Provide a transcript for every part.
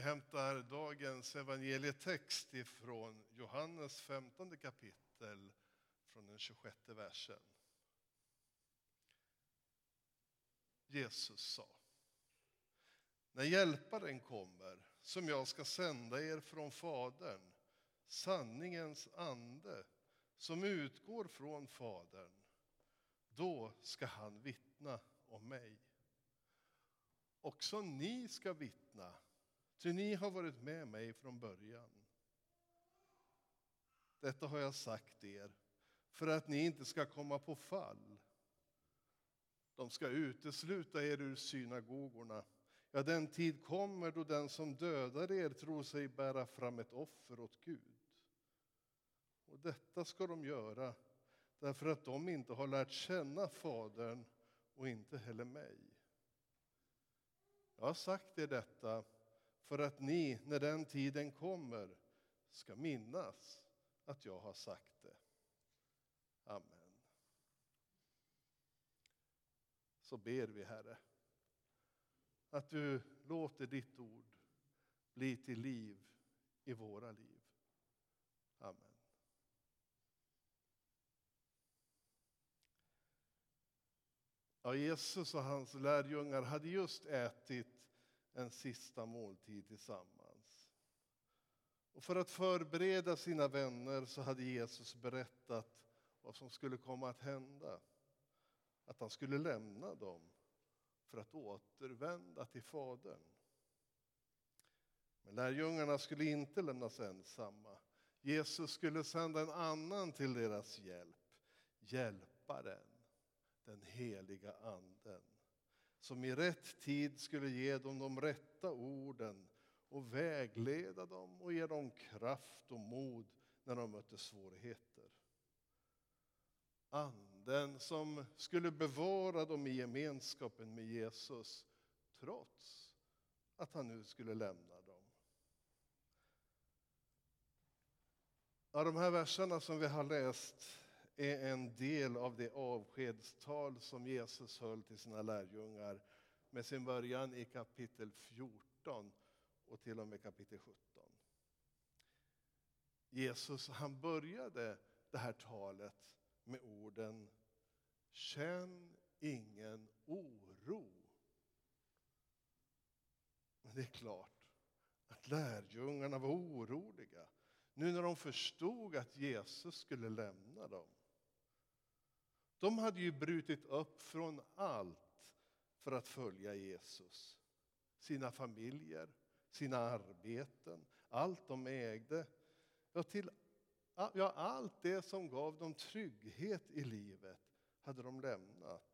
Vi hämtar dagens evangelietext ifrån Johannes 15 kapitel från den 26 versen. Jesus sa. När hjälparen kommer, som jag ska sända er från Fadern, sanningens ande, som utgår från Fadern, då ska han vittna om mig. Också ni ska vittna, ty ni har varit med mig från början. Detta har jag sagt er för att ni inte ska komma på fall. De ska utesluta er ur synagogorna. Ja, den tid kommer då den som dödar er tror sig bära fram ett offer åt Gud. Och detta ska de göra därför att de inte har lärt känna Fadern och inte heller mig. Jag har sagt er detta för att ni, när den tiden kommer, ska minnas att jag har sagt det. Amen. Så ber vi, Herre, att du låter ditt ord bli till liv i våra liv. Amen. Ja, Jesus och hans lärjungar hade just ätit en sista måltid tillsammans. Och för att förbereda sina vänner så hade Jesus berättat vad som skulle komma att hända. Att han skulle lämna dem för att återvända till Fadern. Men lärjungarna skulle inte lämnas ensamma. Jesus skulle sända en annan till deras hjälp, Hjälparen den heliga Anden som i rätt tid skulle ge dem de rätta orden och vägleda dem och ge dem kraft och mod när de mötte svårigheter. Anden som skulle bevara dem i gemenskapen med Jesus trots att han nu skulle lämna dem. Av de här verserna som vi har läst är en del av det avskedstal som Jesus höll till sina lärjungar med sin början i kapitel 14 och till och med kapitel 17. Jesus han började det här talet med orden Känn ingen oro. Men det är klart att lärjungarna var oroliga nu när de förstod att Jesus skulle lämna dem. De hade ju brutit upp från allt för att följa Jesus. Sina familjer, sina arbeten, allt de ägde. Ja, till, ja, allt det som gav dem trygghet i livet hade de lämnat.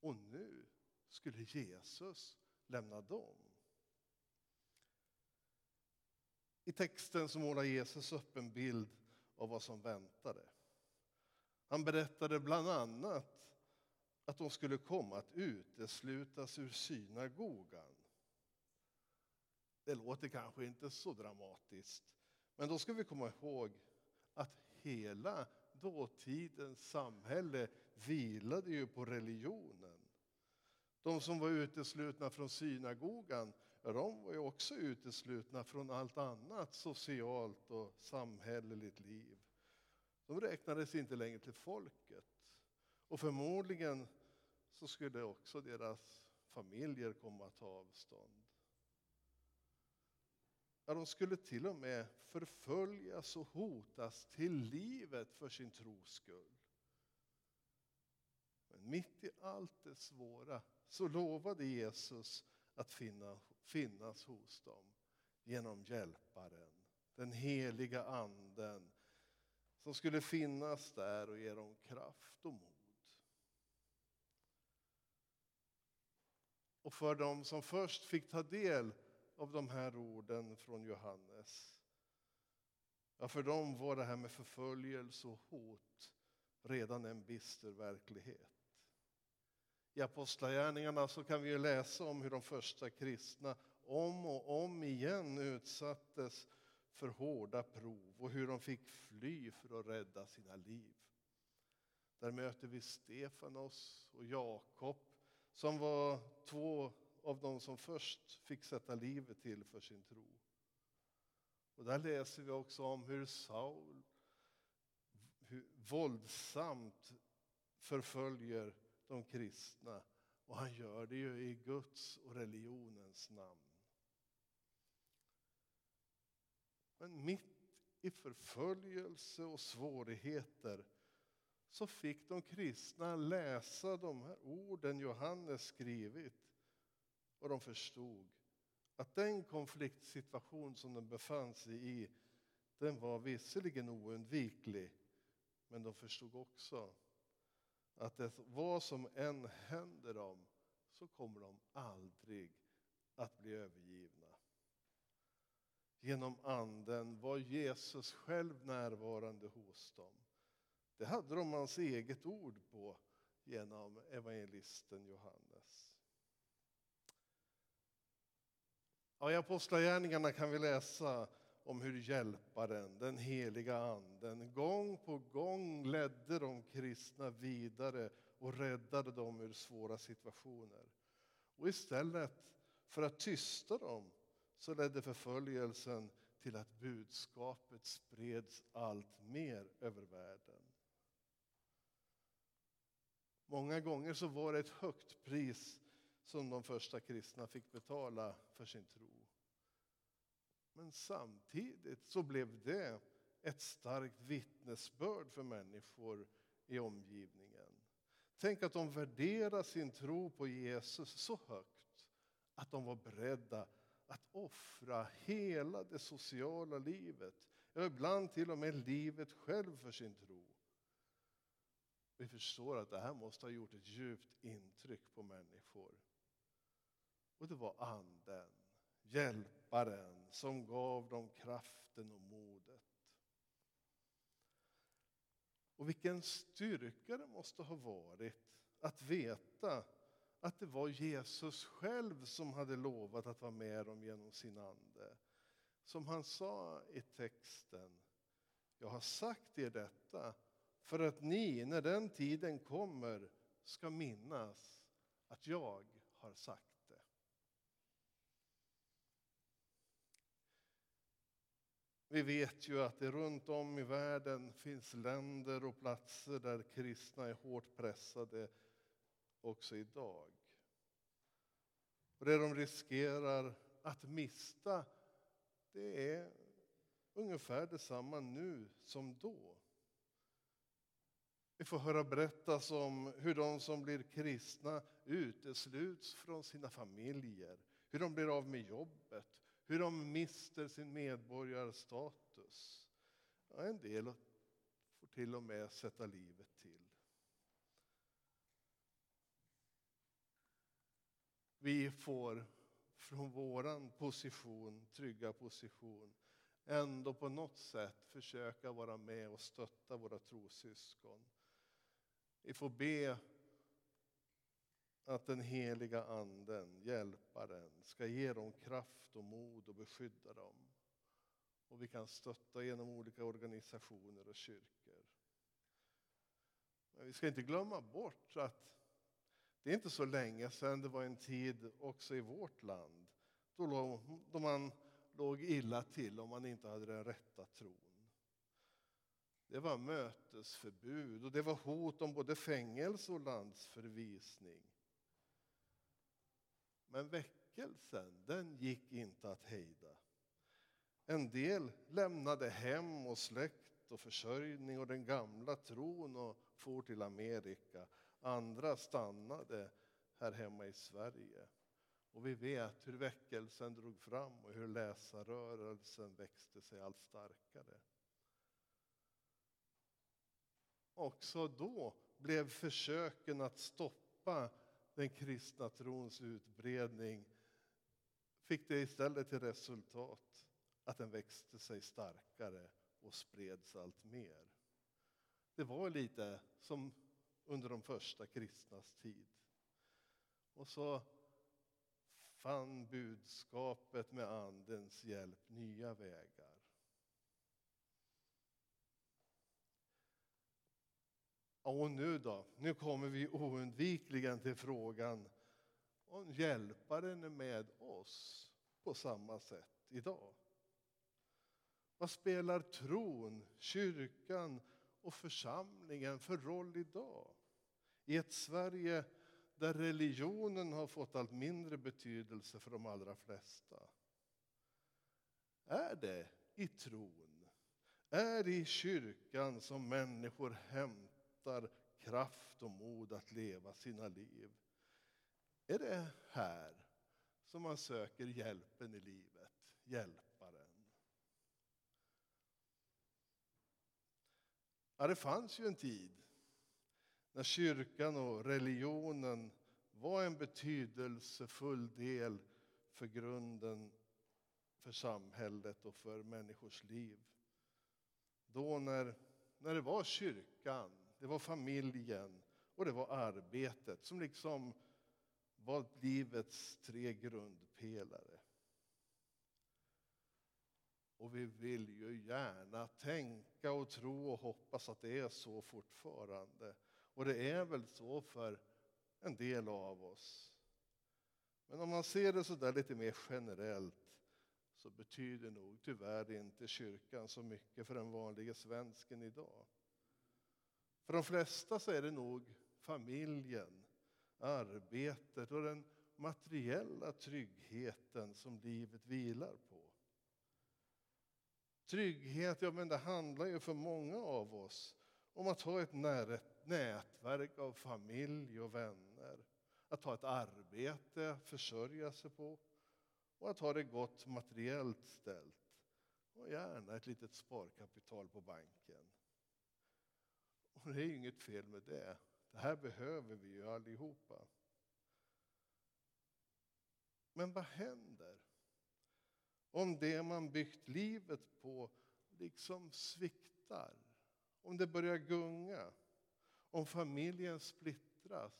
Och nu skulle Jesus lämna dem. I texten så målar Jesus upp en bild av vad som väntade. Han berättade bland annat att de skulle komma att uteslutas ur synagogan. Det låter kanske inte så dramatiskt, men då ska vi komma ihåg att hela dåtidens samhälle vilade ju på religionen. De som var uteslutna från synagogan, de var ju också uteslutna från allt annat socialt och samhälleligt liv. De räknades inte längre till folket. Och förmodligen så skulle också deras familjer komma att ta avstånd. Ja, de skulle till och med förföljas och hotas till livet för sin tros skull. Men mitt i allt det svåra så lovade Jesus att finna, finnas hos dem genom Hjälparen, den heliga Anden som skulle finnas där och ge dem kraft och mod. Och för dem som först fick ta del av de här orden från Johannes, ja, för dem var det här med förföljelse och hot redan en bister verklighet. I Apostlagärningarna så kan vi läsa om hur de första kristna om och om igen utsattes för hårda prov och hur de fick fly för att rädda sina liv. Där möter vi Stefanos och Jakob som var två av de som först fick sätta livet till för sin tro. Och där läser vi också om hur Saul hur våldsamt förföljer de kristna. Och han gör det ju i Guds och religionens namn. Men mitt i förföljelse och svårigheter så fick de kristna läsa de här orden Johannes skrivit och de förstod att den konfliktsituation som de befann sig i den var visserligen oundviklig men de förstod också att det, vad som än händer dem så kommer de aldrig att bli övergivna. Genom Anden var Jesus själv närvarande hos dem. Det hade de hans eget ord på genom evangelisten Johannes. Ja, I Apostlagärningarna kan vi läsa om hur Hjälparen, den heliga Anden, gång på gång ledde de kristna vidare och räddade dem ur svåra situationer. Och istället för att tysta dem så ledde förföljelsen till att budskapet spreds allt mer över världen. Många gånger så var det ett högt pris som de första kristna fick betala för sin tro. Men samtidigt så blev det ett starkt vittnesbörd för människor i omgivningen. Tänk att de värderade sin tro på Jesus så högt att de var beredda att offra hela det sociala livet, eller ibland till och med livet själv för sin tro. Vi förstår att det här måste ha gjort ett djupt intryck på människor. Och det var Anden, Hjälparen, som gav dem kraften och modet. Och vilken styrka det måste ha varit att veta att det var Jesus själv som hade lovat att vara med dem genom sin ande. Som han sa i texten, jag har sagt er detta för att ni, när den tiden kommer, ska minnas att jag har sagt det. Vi vet ju att det runt om i världen finns länder och platser där kristna är hårt pressade också idag. Och det de riskerar att mista, det är ungefär detsamma nu som då. Vi får höra berättas om hur de som blir kristna utesluts från sina familjer, hur de blir av med jobbet, hur de mister sin medborgarstatus. Ja, en del får till och med sätta livet till. Vi får från vår position, trygga position ändå på något sätt försöka vara med och stötta våra trossyskon. Vi får be att den heliga anden, hjälparen, ska ge dem kraft och mod och beskydda dem. Och vi kan stötta genom olika organisationer och kyrkor. Men vi ska inte glömma bort att det är inte så länge sedan det var en tid också i vårt land då, man låg illa till om man inte hade den rätta tron. Det var mötesförbud och det var hot om både fängelse och landsförvisning. Men väckelsen, den gick inte att hejda. En del lämnade hem och släkt och försörjning och den gamla tron och for till Amerika. Andra stannade här hemma i Sverige. Och vi vet hur väckelsen drog fram och hur läsarrörelsen växte sig allt starkare. Också då blev försöken att stoppa den kristna trons utbredning fick det istället till resultat att den växte sig starkare och spreds allt mer. Det var lite som under de första kristnas tid. Och så fann budskapet med Andens hjälp nya vägar. Och nu då? Nu kommer vi oundvikligen till frågan om hjälparen är med oss på samma sätt idag. Vad spelar tron, kyrkan och församlingen för roll idag? I ett Sverige där religionen har fått allt mindre betydelse för de allra flesta. Är det i tron, är det i kyrkan som människor hämtar kraft och mod att leva sina liv? Är det här som man söker hjälpen i livet, Hjälp Ja, det fanns ju en tid när kyrkan och religionen var en betydelsefull del för grunden för samhället och för människors liv. Då när, när det var kyrkan, det var familjen och det var arbetet som liksom var livets tre grundpelare. Och vi vill ju gärna tänka och tro och hoppas att det är så fortfarande. Och det är väl så för en del av oss. Men om man ser det så där lite mer generellt så betyder nog tyvärr inte kyrkan så mycket för den vanliga svensken idag. För de flesta så är det nog familjen, arbetet och den materiella tryggheten som livet vilar på. Trygghet, ja men det handlar ju för många av oss om att ha ett nätverk av familj och vänner. Att ha ett arbete, försörja sig på och att ha det gott materiellt ställt. Och gärna ett litet sparkapital på banken. Och det är inget fel med det. Det här behöver vi ju allihopa. Men vad händer om det man byggt livet på liksom sviktar? Om det börjar gunga? Om familjen splittras?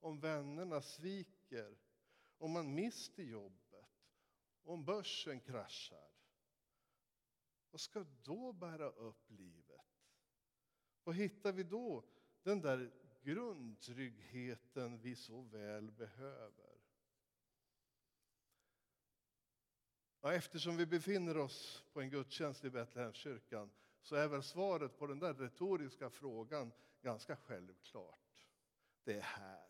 Om vännerna sviker? Om man mister jobbet? Om börsen kraschar? Vad ska då bära upp livet? Vad hittar vi då den där grundtryggheten vi så väl behöver? Ja, eftersom vi befinner oss på en gudstjänst i Betlehemskyrkan så är väl svaret på den där retoriska frågan ganska självklart. Det är här.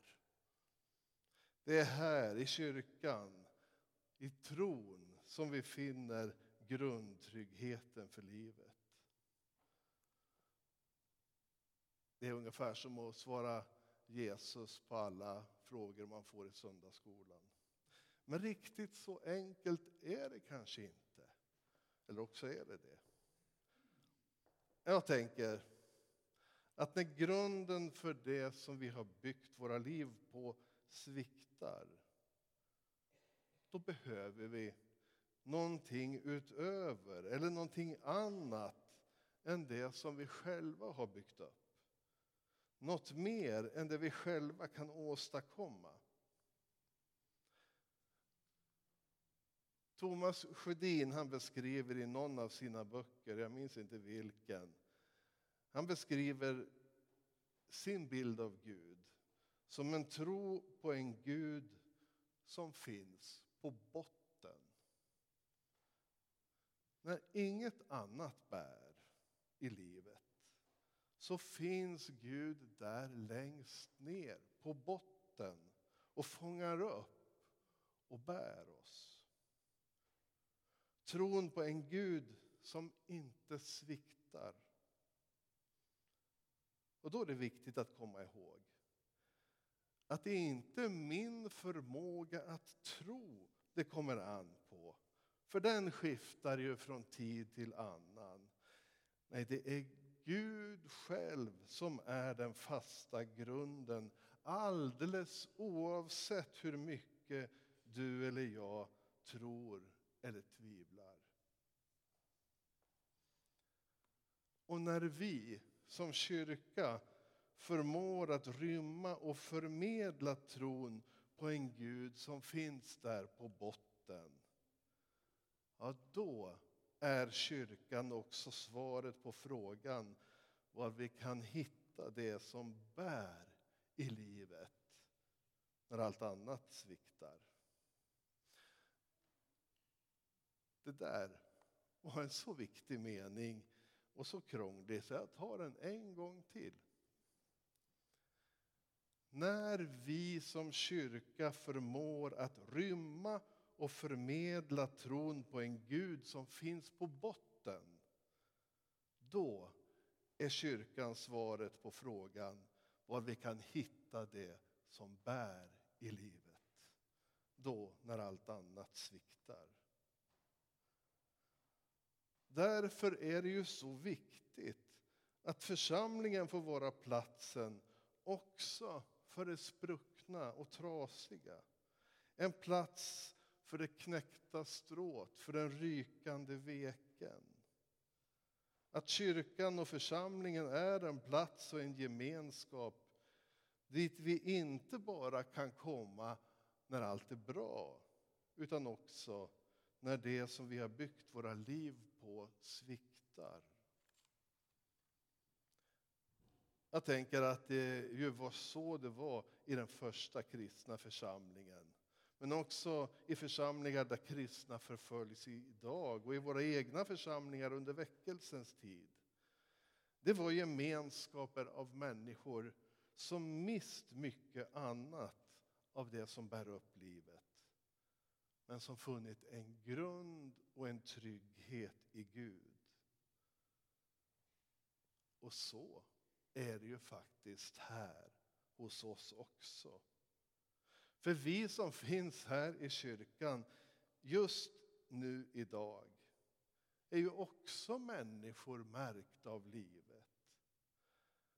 Det är här i kyrkan, i tron, som vi finner grundtryggheten för livet. Det är ungefär som att svara Jesus på alla frågor man får i söndagsskolan. Men riktigt så enkelt är det kanske inte. Eller också är det det. Jag tänker att när grunden för det som vi har byggt våra liv på sviktar, då behöver vi någonting utöver eller någonting annat än det som vi själva har byggt upp. Något mer än det vi själva kan åstadkomma. Thomas Sjödin han beskriver i någon av sina böcker, jag minns inte vilken, han beskriver sin bild av Gud som en tro på en Gud som finns på botten. När inget annat bär i livet så finns Gud där längst ner på botten och fångar upp och bär oss. Tron på en Gud som inte sviktar. Och då är det viktigt att komma ihåg att det är inte min förmåga att tro det kommer an på. För den skiftar ju från tid till annan. Nej, det är Gud själv som är den fasta grunden alldeles oavsett hur mycket du eller jag tror eller tvivlar. Och när vi som kyrka förmår att rymma och förmedla tron på en Gud som finns där på botten, ja, då är kyrkan också svaret på frågan var vi kan hitta det som bär i livet när när allt annat sviktar. Det där var en så viktig mening och så krånglig så jag tar den en gång till. När vi som kyrka förmår att rymma och förmedla tron på en Gud som finns på botten, då är kyrkan svaret på frågan var vi kan hitta det som bär i livet. Då när allt annat sviktar. Därför är det ju så viktigt att församlingen får vara platsen också för det spruckna och trasiga. En plats för det knäckta strået, för den rykande veken. Att kyrkan och församlingen är en plats och en gemenskap dit vi inte bara kan komma när allt är bra, utan också när det som vi har byggt våra liv på sviktar. Jag tänker att det ju var så det var i den första kristna församlingen. Men också i församlingar där kristna förföljs idag och i våra egna församlingar under väckelsens tid. Det var gemenskaper av människor som mist mycket annat av det som bär upp livet men som funnit en grund och en trygghet i Gud. Och så är det ju faktiskt här hos oss också. För vi som finns här i kyrkan just nu idag är ju också människor märkta av livet.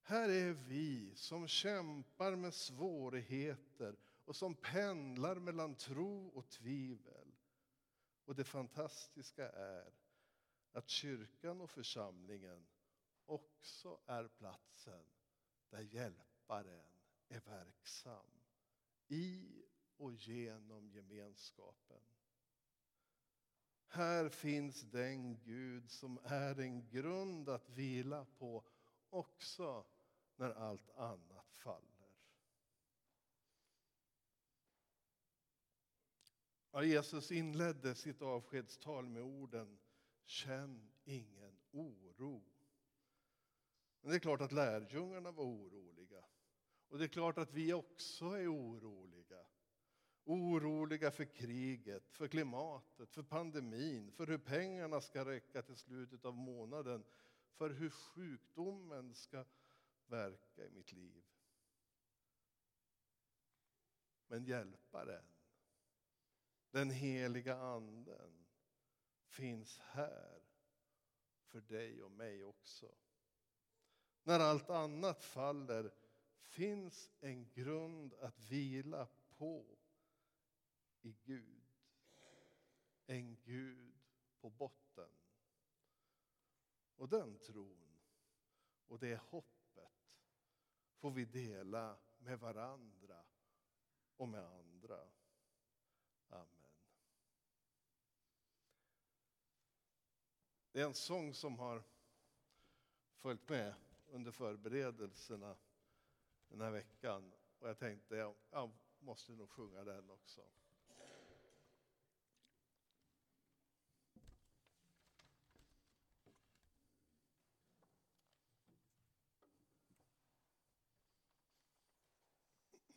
Här är vi som kämpar med svårigheter och som pendlar mellan tro och tvivel. Och det fantastiska är att kyrkan och församlingen också är platsen där hjälparen är verksam i och genom gemenskapen. Här finns den Gud som är en grund att vila på också när allt annat faller. Ja, Jesus inledde sitt avskedstal med orden Känn ingen oro. Men det är klart att lärjungarna var oroliga. Och det är klart att vi också är oroliga. Oroliga för kriget, för klimatet, för pandemin, för hur pengarna ska räcka till slutet av månaden, för hur sjukdomen ska verka i mitt liv. Men hjälparen, den heliga anden, finns här för dig och mig också. När allt annat faller finns en grund att vila på i Gud. En Gud på botten. Och den tron och det hoppet får vi dela med varandra och med andra. Det är en sång som har följt med under förberedelserna den här veckan. Och jag tänkte, jag måste nog sjunga den också.